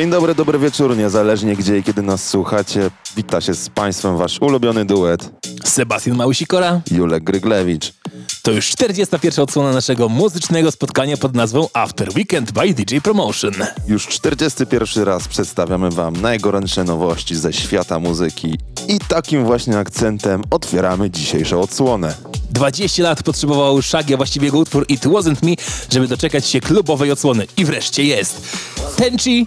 Dzień dobry, dobry wieczór, niezależnie gdzie i kiedy nas słuchacie. Wita się z Państwem Wasz ulubiony duet. Sebastian Małysikora. Julek Gryglewicz. To już 41. odsłona naszego muzycznego spotkania pod nazwą After Weekend by DJ Promotion. Już 41 raz przedstawiamy Wam najgorętsze nowości ze świata muzyki i takim właśnie akcentem otwieramy dzisiejszą odsłonę. 20 lat potrzebował Shaggy, a właściwie jego utwór It Wasn't Me, żeby doczekać się klubowej odsłony. I wreszcie jest. Tenchi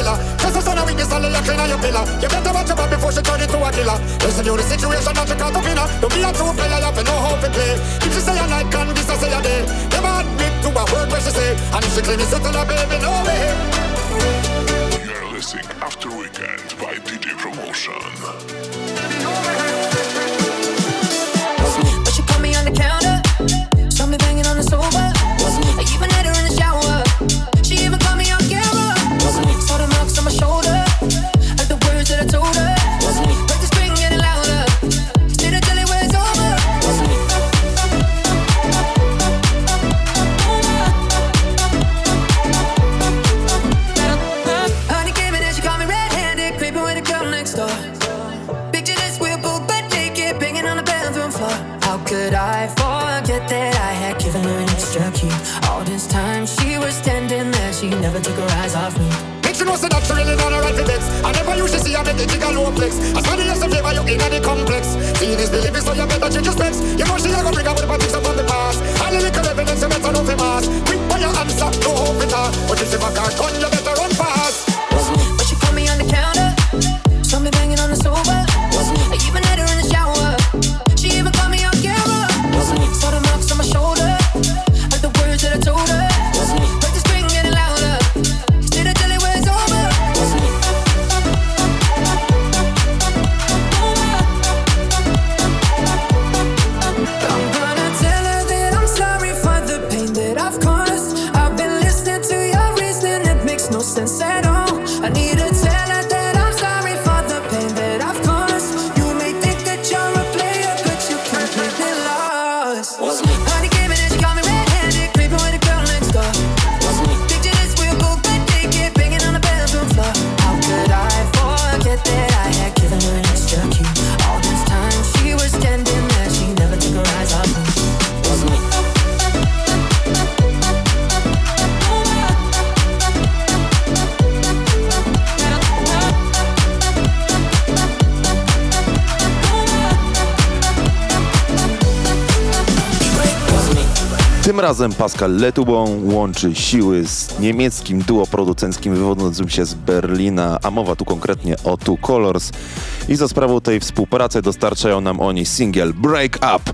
killer. Son of weakness, all in your pillar. You better watch your back before she turn into a killer. Listen to the situation, not your car to pinna. Don't be a true player, you have no hope to play. If she say a night, can this I say a day? Never admit to a word where she say. And if she claim it's a baby, no way. listening After Weekend by DJ Promotion. Tym razem Pascal Letubon łączy siły z niemieckim duo producenckim wywodzącym się z Berlina, a mowa tu konkretnie o Two Colors. I za sprawą tej współpracy dostarczają nam oni singiel Break Up.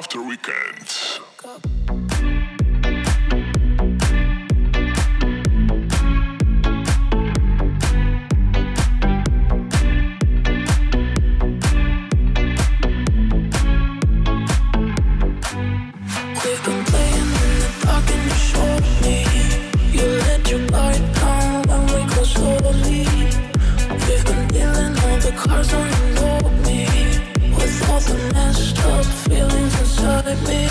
after weekend. with me.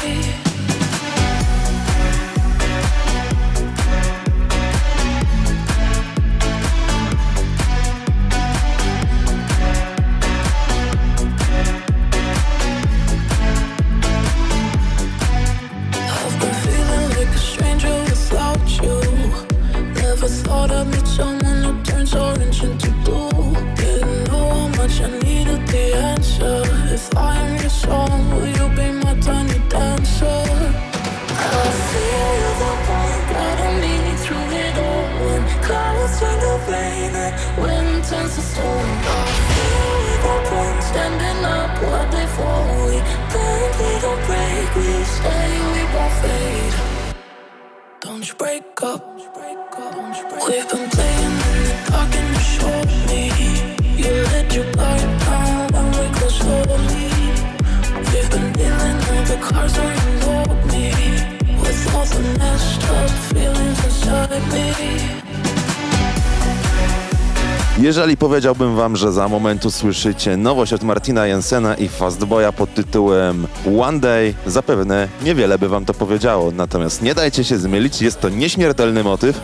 Jeżeli powiedziałbym wam, że za moment usłyszycie nowość od Martina Jensena i Fastboya pod tytułem One Day, zapewne niewiele by wam to powiedziało. Natomiast nie dajcie się zmylić, jest to nieśmiertelny motyw.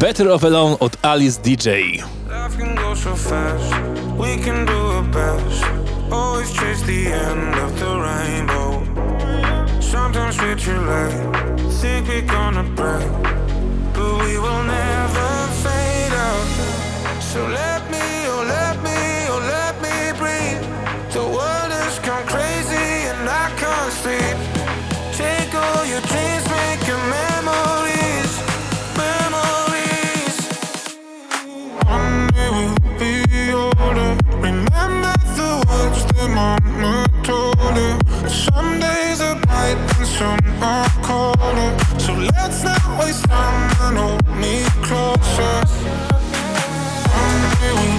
Better Off Alone od Alice DJ. Of. Sometimes we too late, think we're gonna break, but we will never. So let me, oh let me, oh let me breathe. The world has gone crazy and I can't sleep. Take all your dreams, make your memories, memories. One day we'll be older. Remember the words that mama told. Some days are bright and some are colder. So let's not waste time and hold me closer you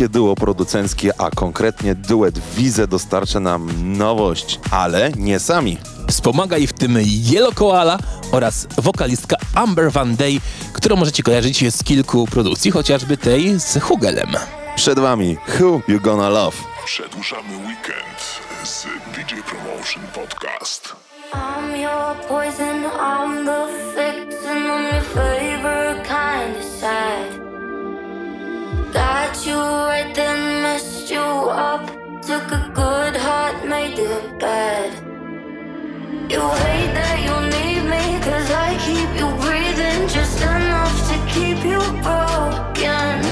Niemieckie duo producenckie, a konkretnie duet Wize dostarcza nam nowość, ale nie sami. Wspomaga ich w tym Yellow Koala oraz wokalistka Amber Van Day, którą możecie kojarzyć z kilku produkcji, chociażby tej z Hugelem. Przed wami Who You Gonna Love. Przedłużamy weekend z DJ Promotion Podcast. I'm your poison, I'm the I'm your then, messed you up. Took a good heart, made it bad. You hate that you need me, cause I keep you breathing just enough to keep you broken.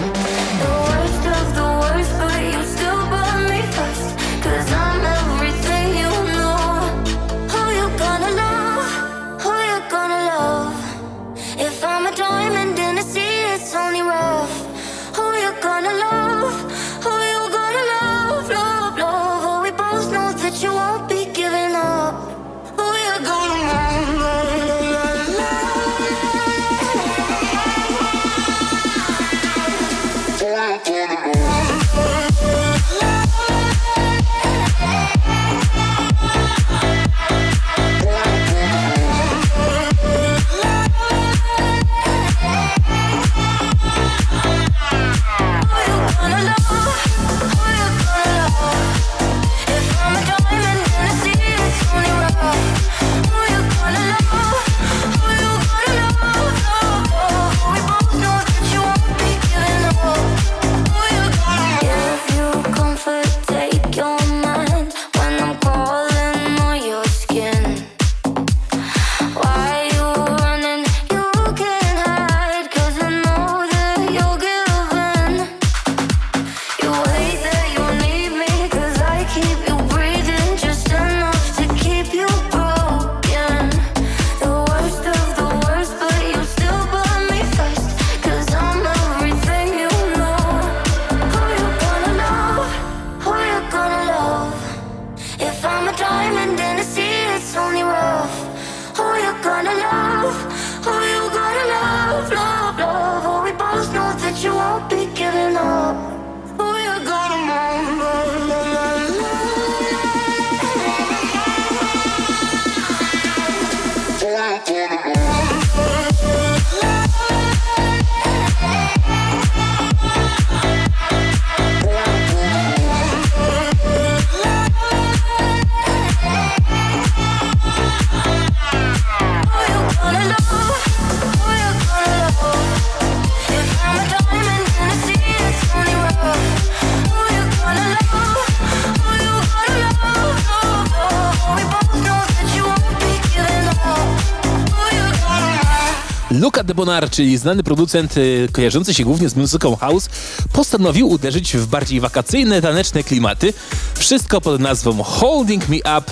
Bonar, czyli znany producent y, kojarzący się głównie z muzyką house, postanowił uderzyć w bardziej wakacyjne, taneczne klimaty. Wszystko pod nazwą Holding Me Up,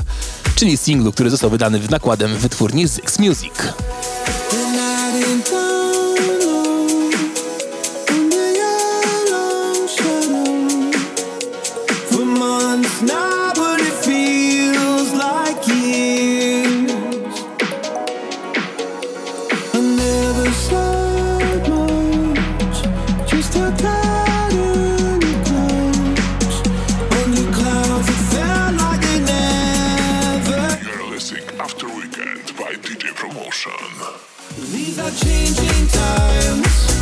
czyli singlu, który został wydany w nakładem wytwórni Zyx Music. Changing times.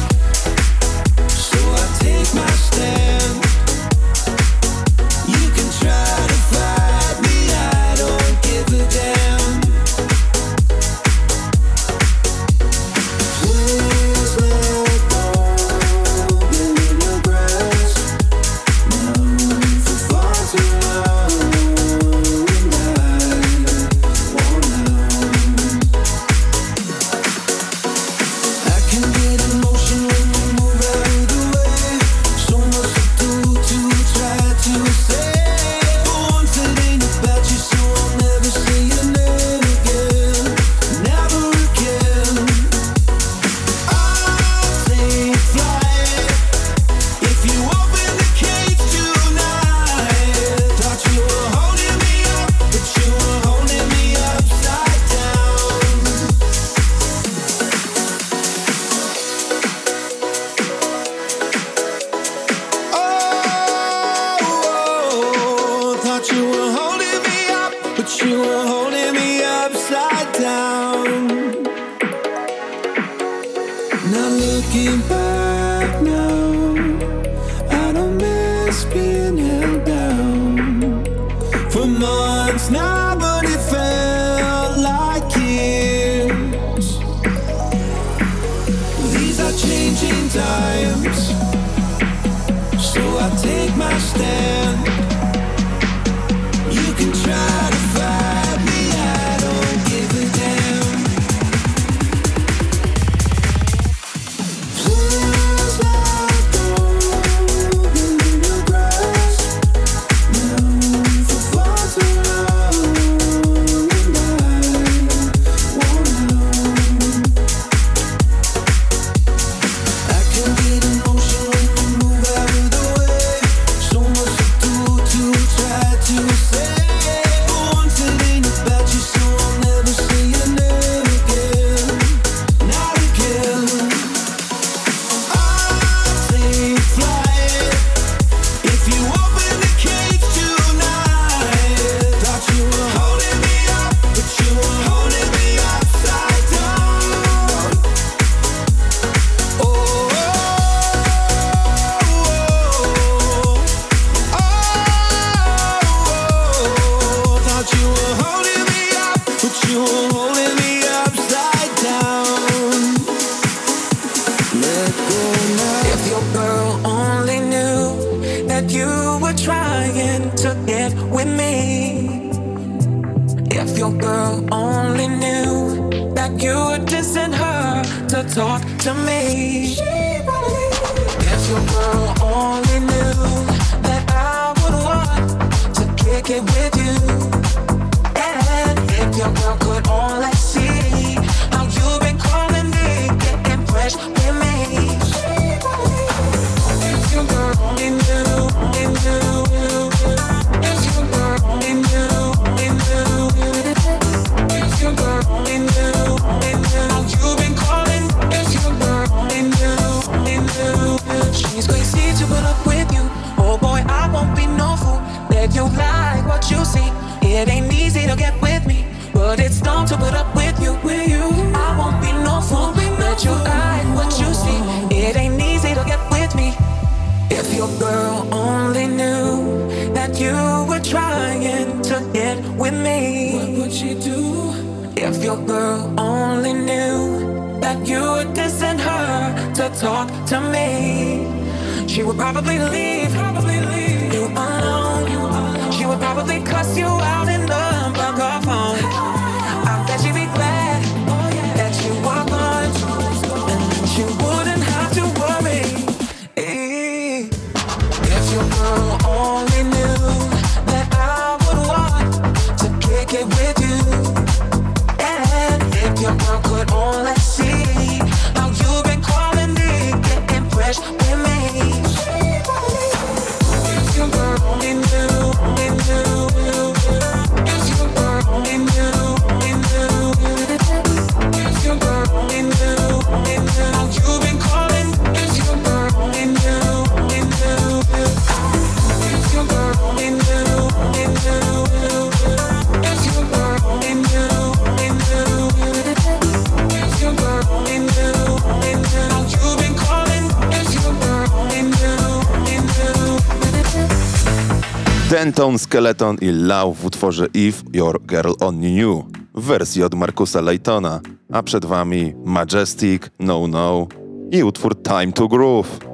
It ain't easy to get with me, but it's time to put up with you. With you, I won't be no fool. Let you hide what you see. It ain't easy to get with me. If your girl only knew that you were trying to get with me, what would she do? If your girl only knew that you were dissing her to talk to me, she would probably leave. Probably leave you alone would probably cuss you out Denton Skeleton i Lau w utworze If Your Girl Only Knew w wersji od Markusa Laytona, a przed wami Majestic, No No i utwór Time to Groove.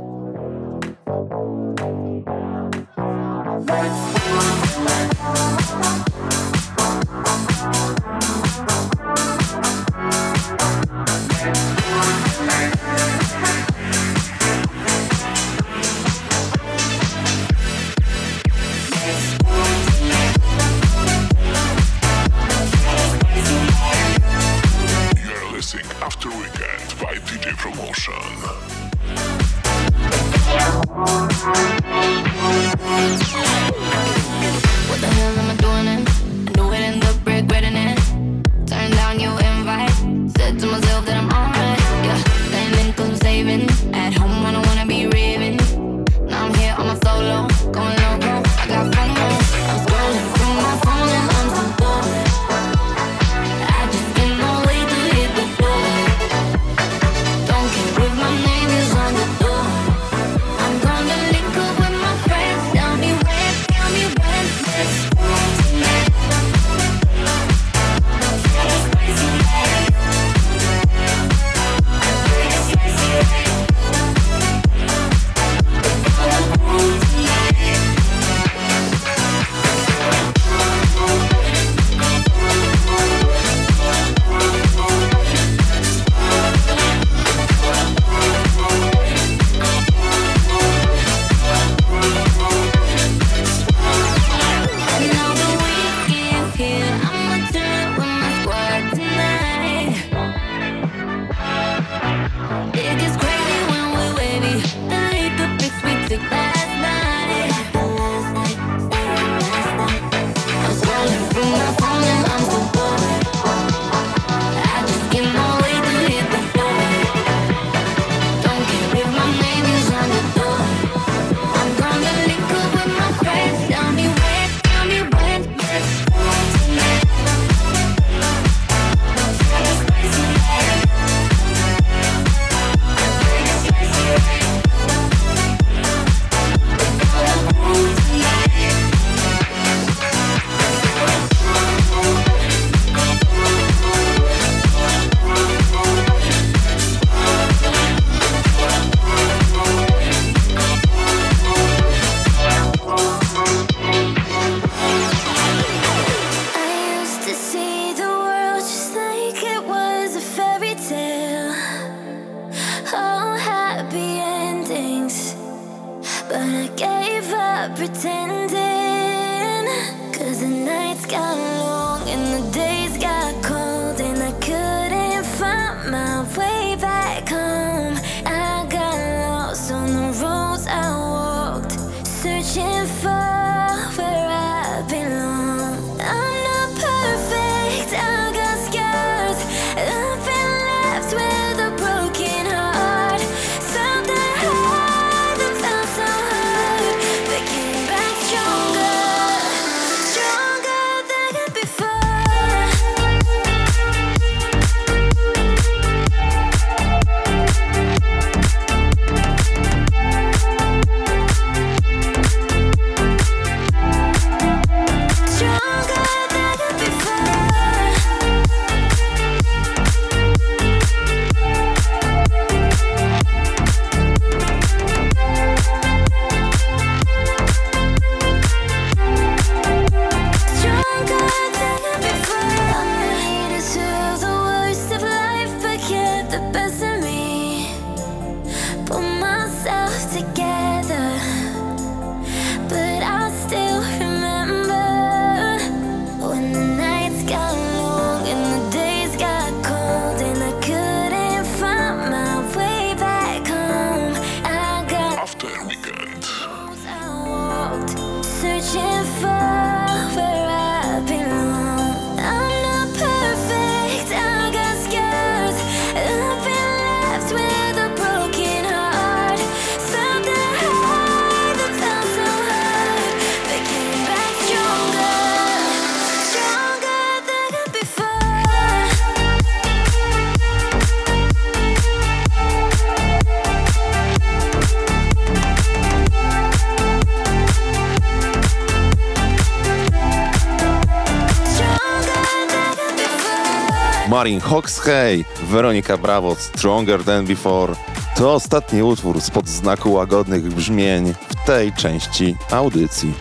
Marin Hoxhey, Weronika Bravo, Stronger Than Before. To ostatni utwór spod znaku łagodnych brzmień w tej części audycji.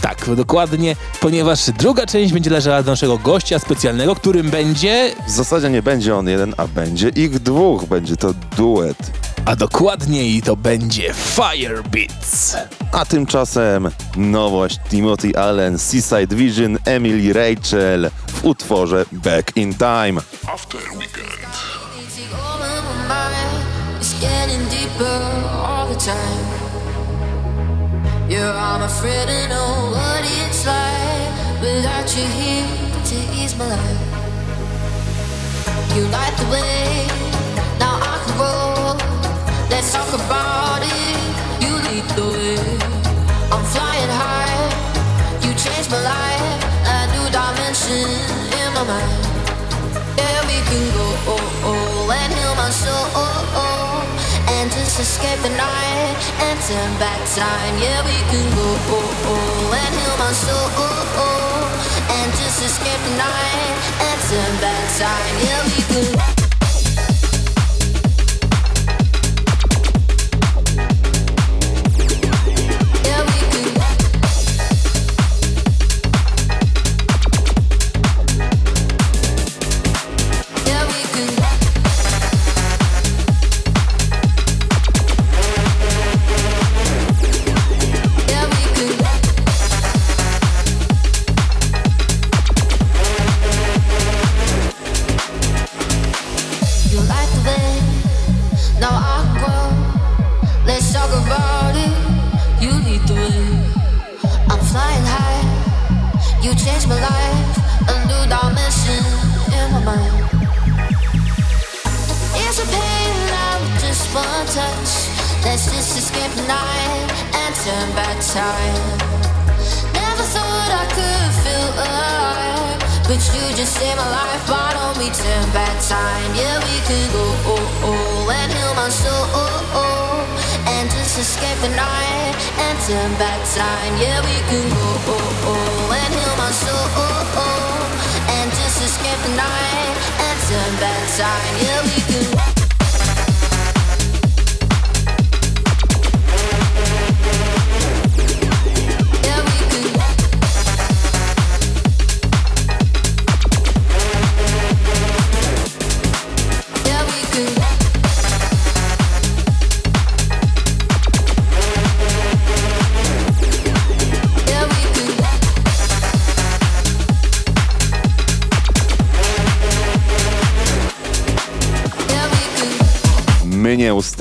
Tak, dokładnie, ponieważ druga część będzie leżała do naszego gościa specjalnego, którym będzie, W zasadzie nie będzie on jeden, a będzie ich dwóch. Będzie to duet. a dokładniej to będzie Firebeats. A tymczasem nowość Timothy Allen, Seaside Vision, Emily Rachel w utworze Back in Time. After Weekend. Take over my mind. It's getting deeper all the time. Yeah, oh, I'm afraid to know what it's like without you here to ease my life. You light the way, now I can roll. Let's talk about Yeah, we can go oh, oh, and heal my soul oh, oh, and just escape the night and turn back time. Yeah, we can go oh, oh, and heal my soul oh, oh, and just escape the night and turn back time. Yeah, we can.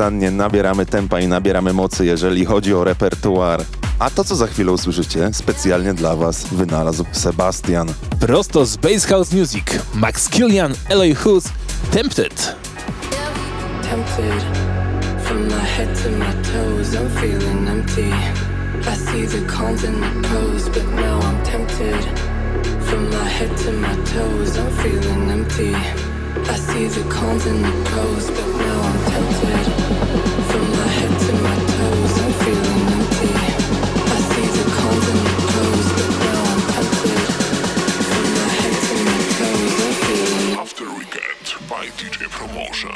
Nieustannie nabieramy tempa i nabieramy mocy, jeżeli chodzi o repertuar. A to, co za chwilę usłyszycie, specjalnie dla Was wynalazł Sebastian. Prosto z Bass House Music, Max Killian, Eloy Hus, Tempted. tempted. From my head to my toes, I'm feeling empty. I see the cons and the pros, but now I'm tempted. From my head to my toes, I'm feeling empty. I see the cons and the pros, but now I'm tempted. By DJ Promotion.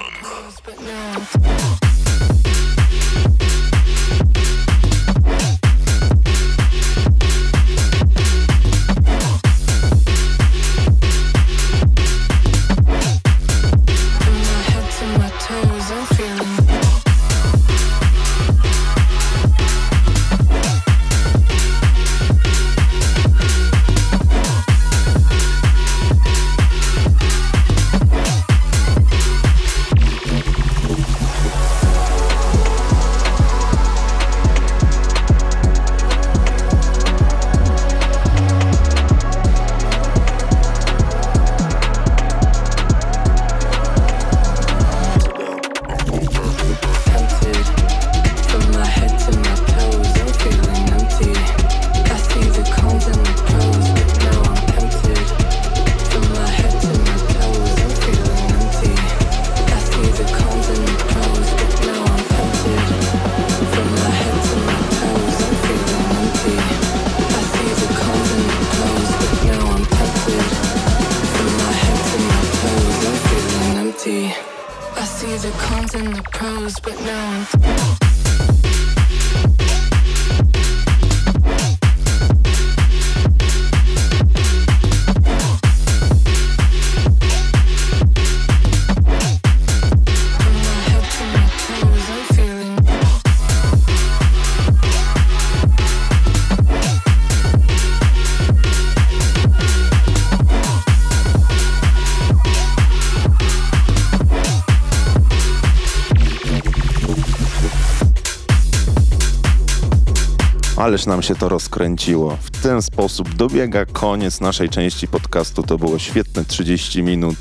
Ależ nam się to rozkręciło. W ten sposób dobiega koniec naszej części podcastu. To było świetne 30 minut,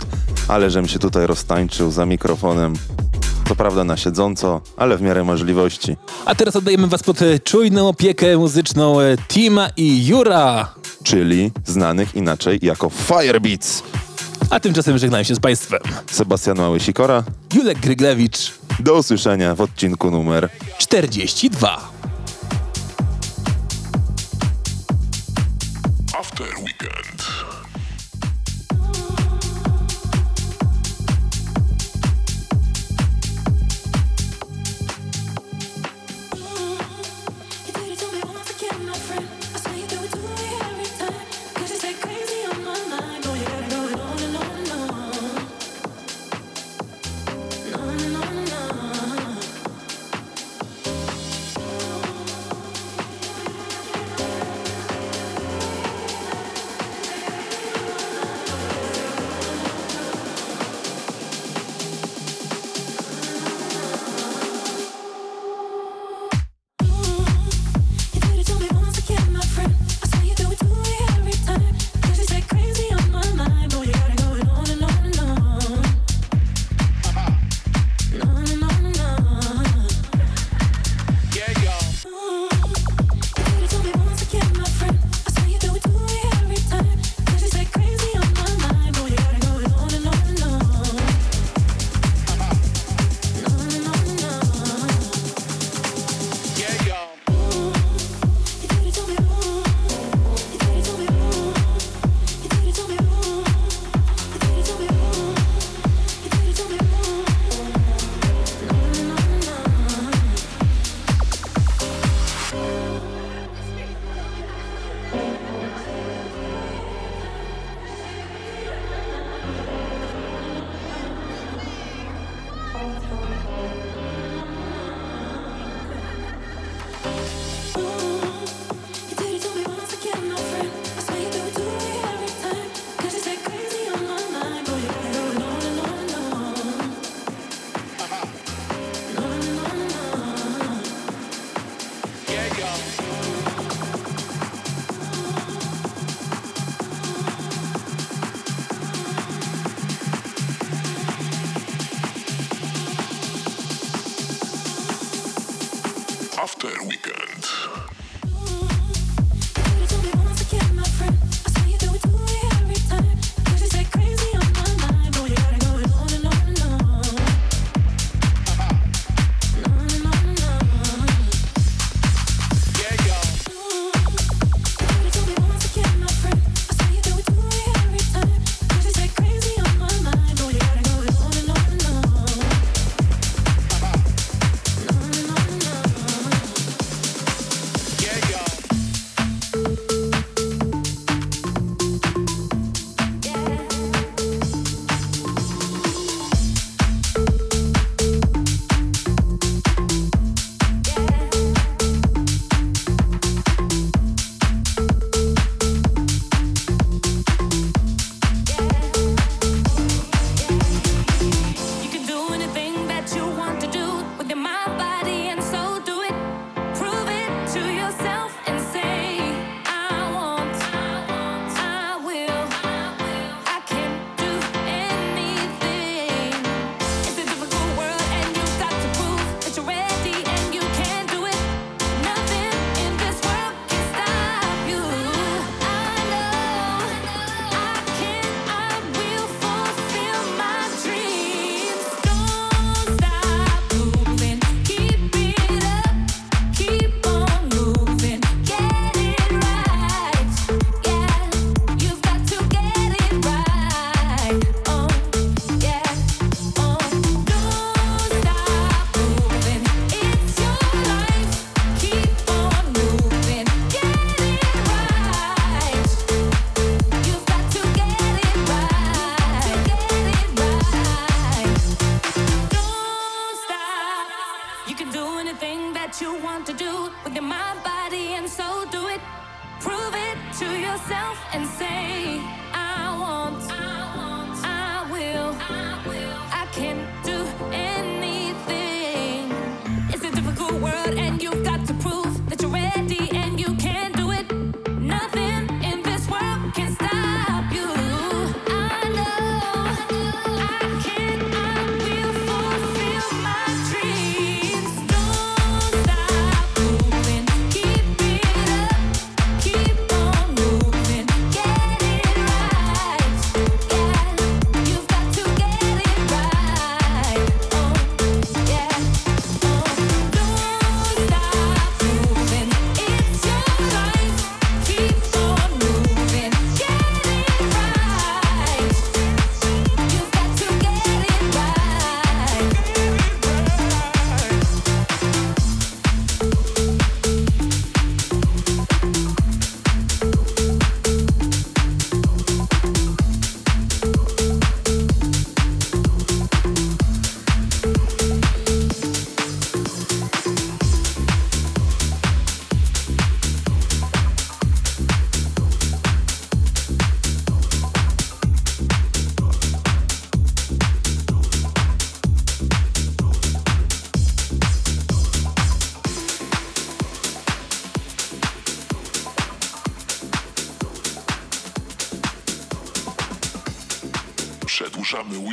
ale żem się tutaj roztańczył za mikrofonem. Co prawda na siedząco, ale w miarę możliwości. A teraz oddajemy Was pod e, czujną opiekę muzyczną e, Tima i Jura. Czyli znanych inaczej jako Firebeats. A tymczasem żegnają się z Państwem. Sebastian Małysikora. Julek Gryglewicz. Do usłyszenia w odcinku numer 42. After Weekend.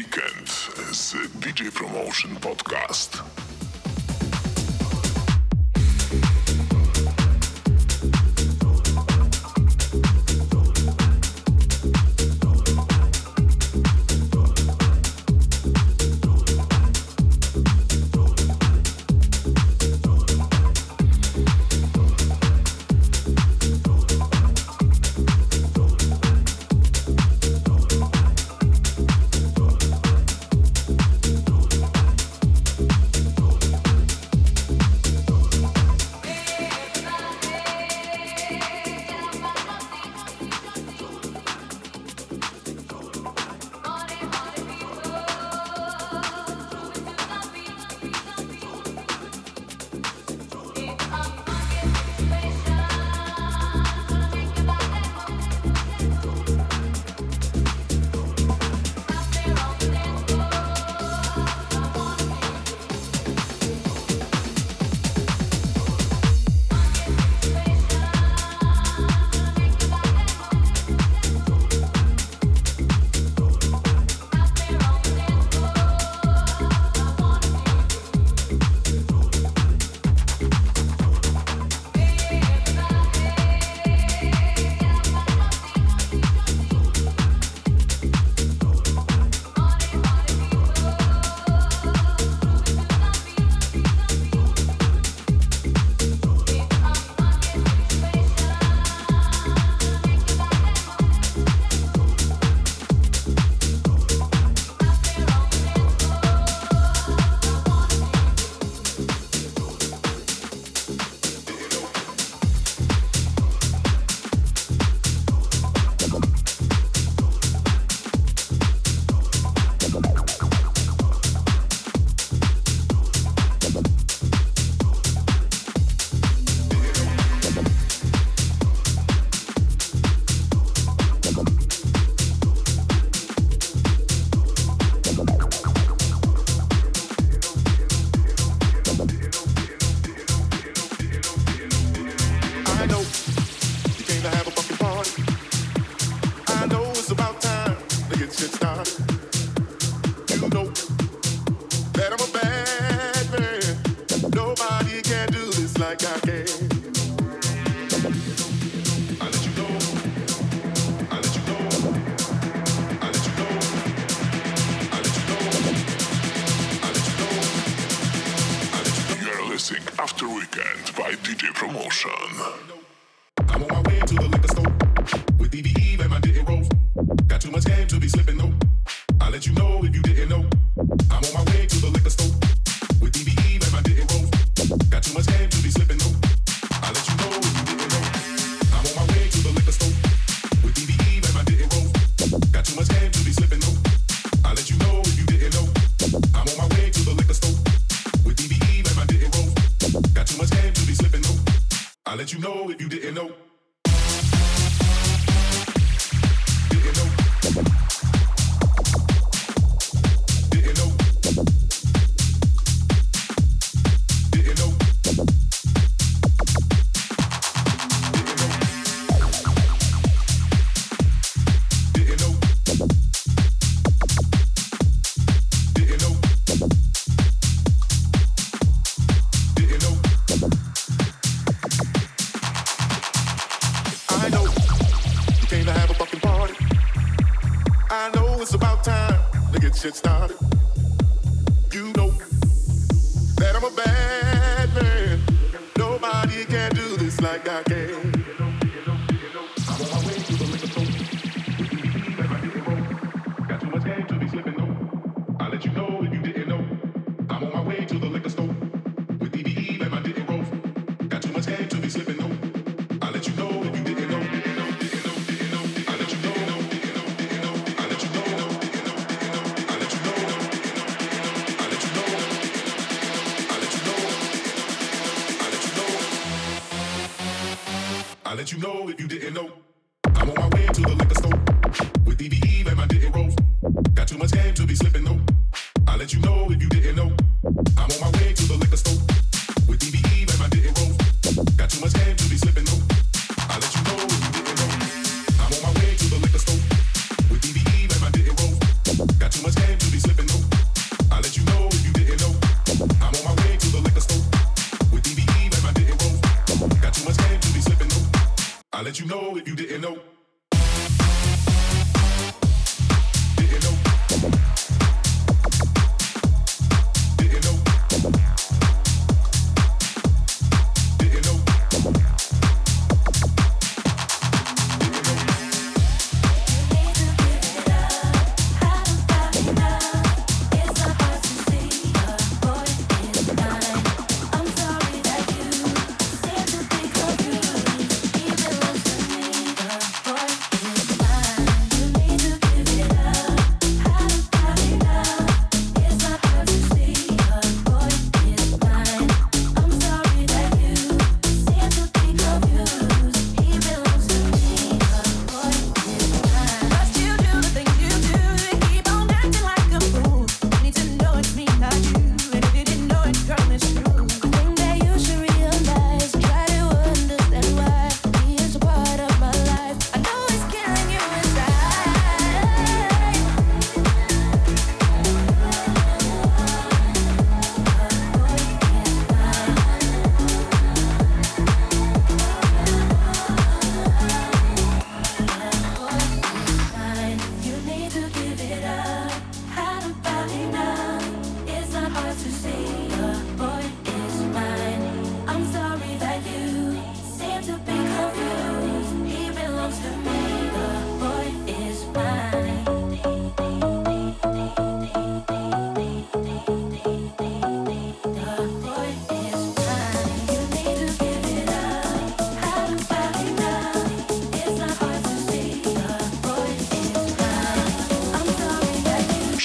Weekend z DJ Promotion Podcast. that you know if you didn't know. you know if you didn't know.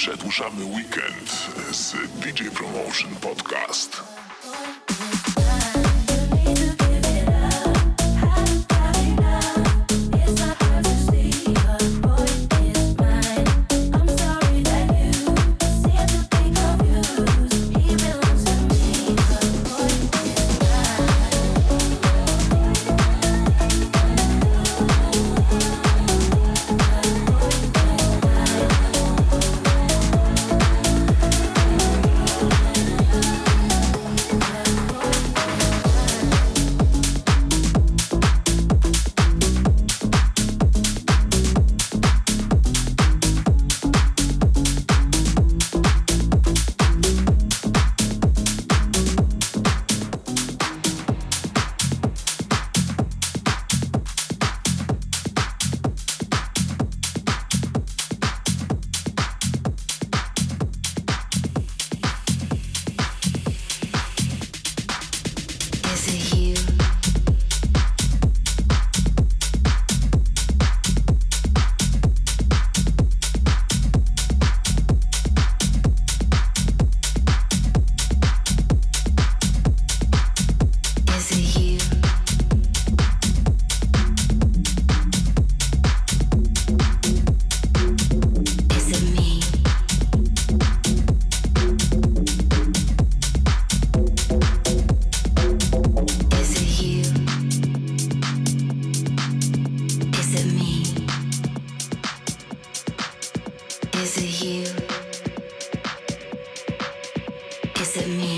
Przedłużamy weekend z DJ Promotion Podcast.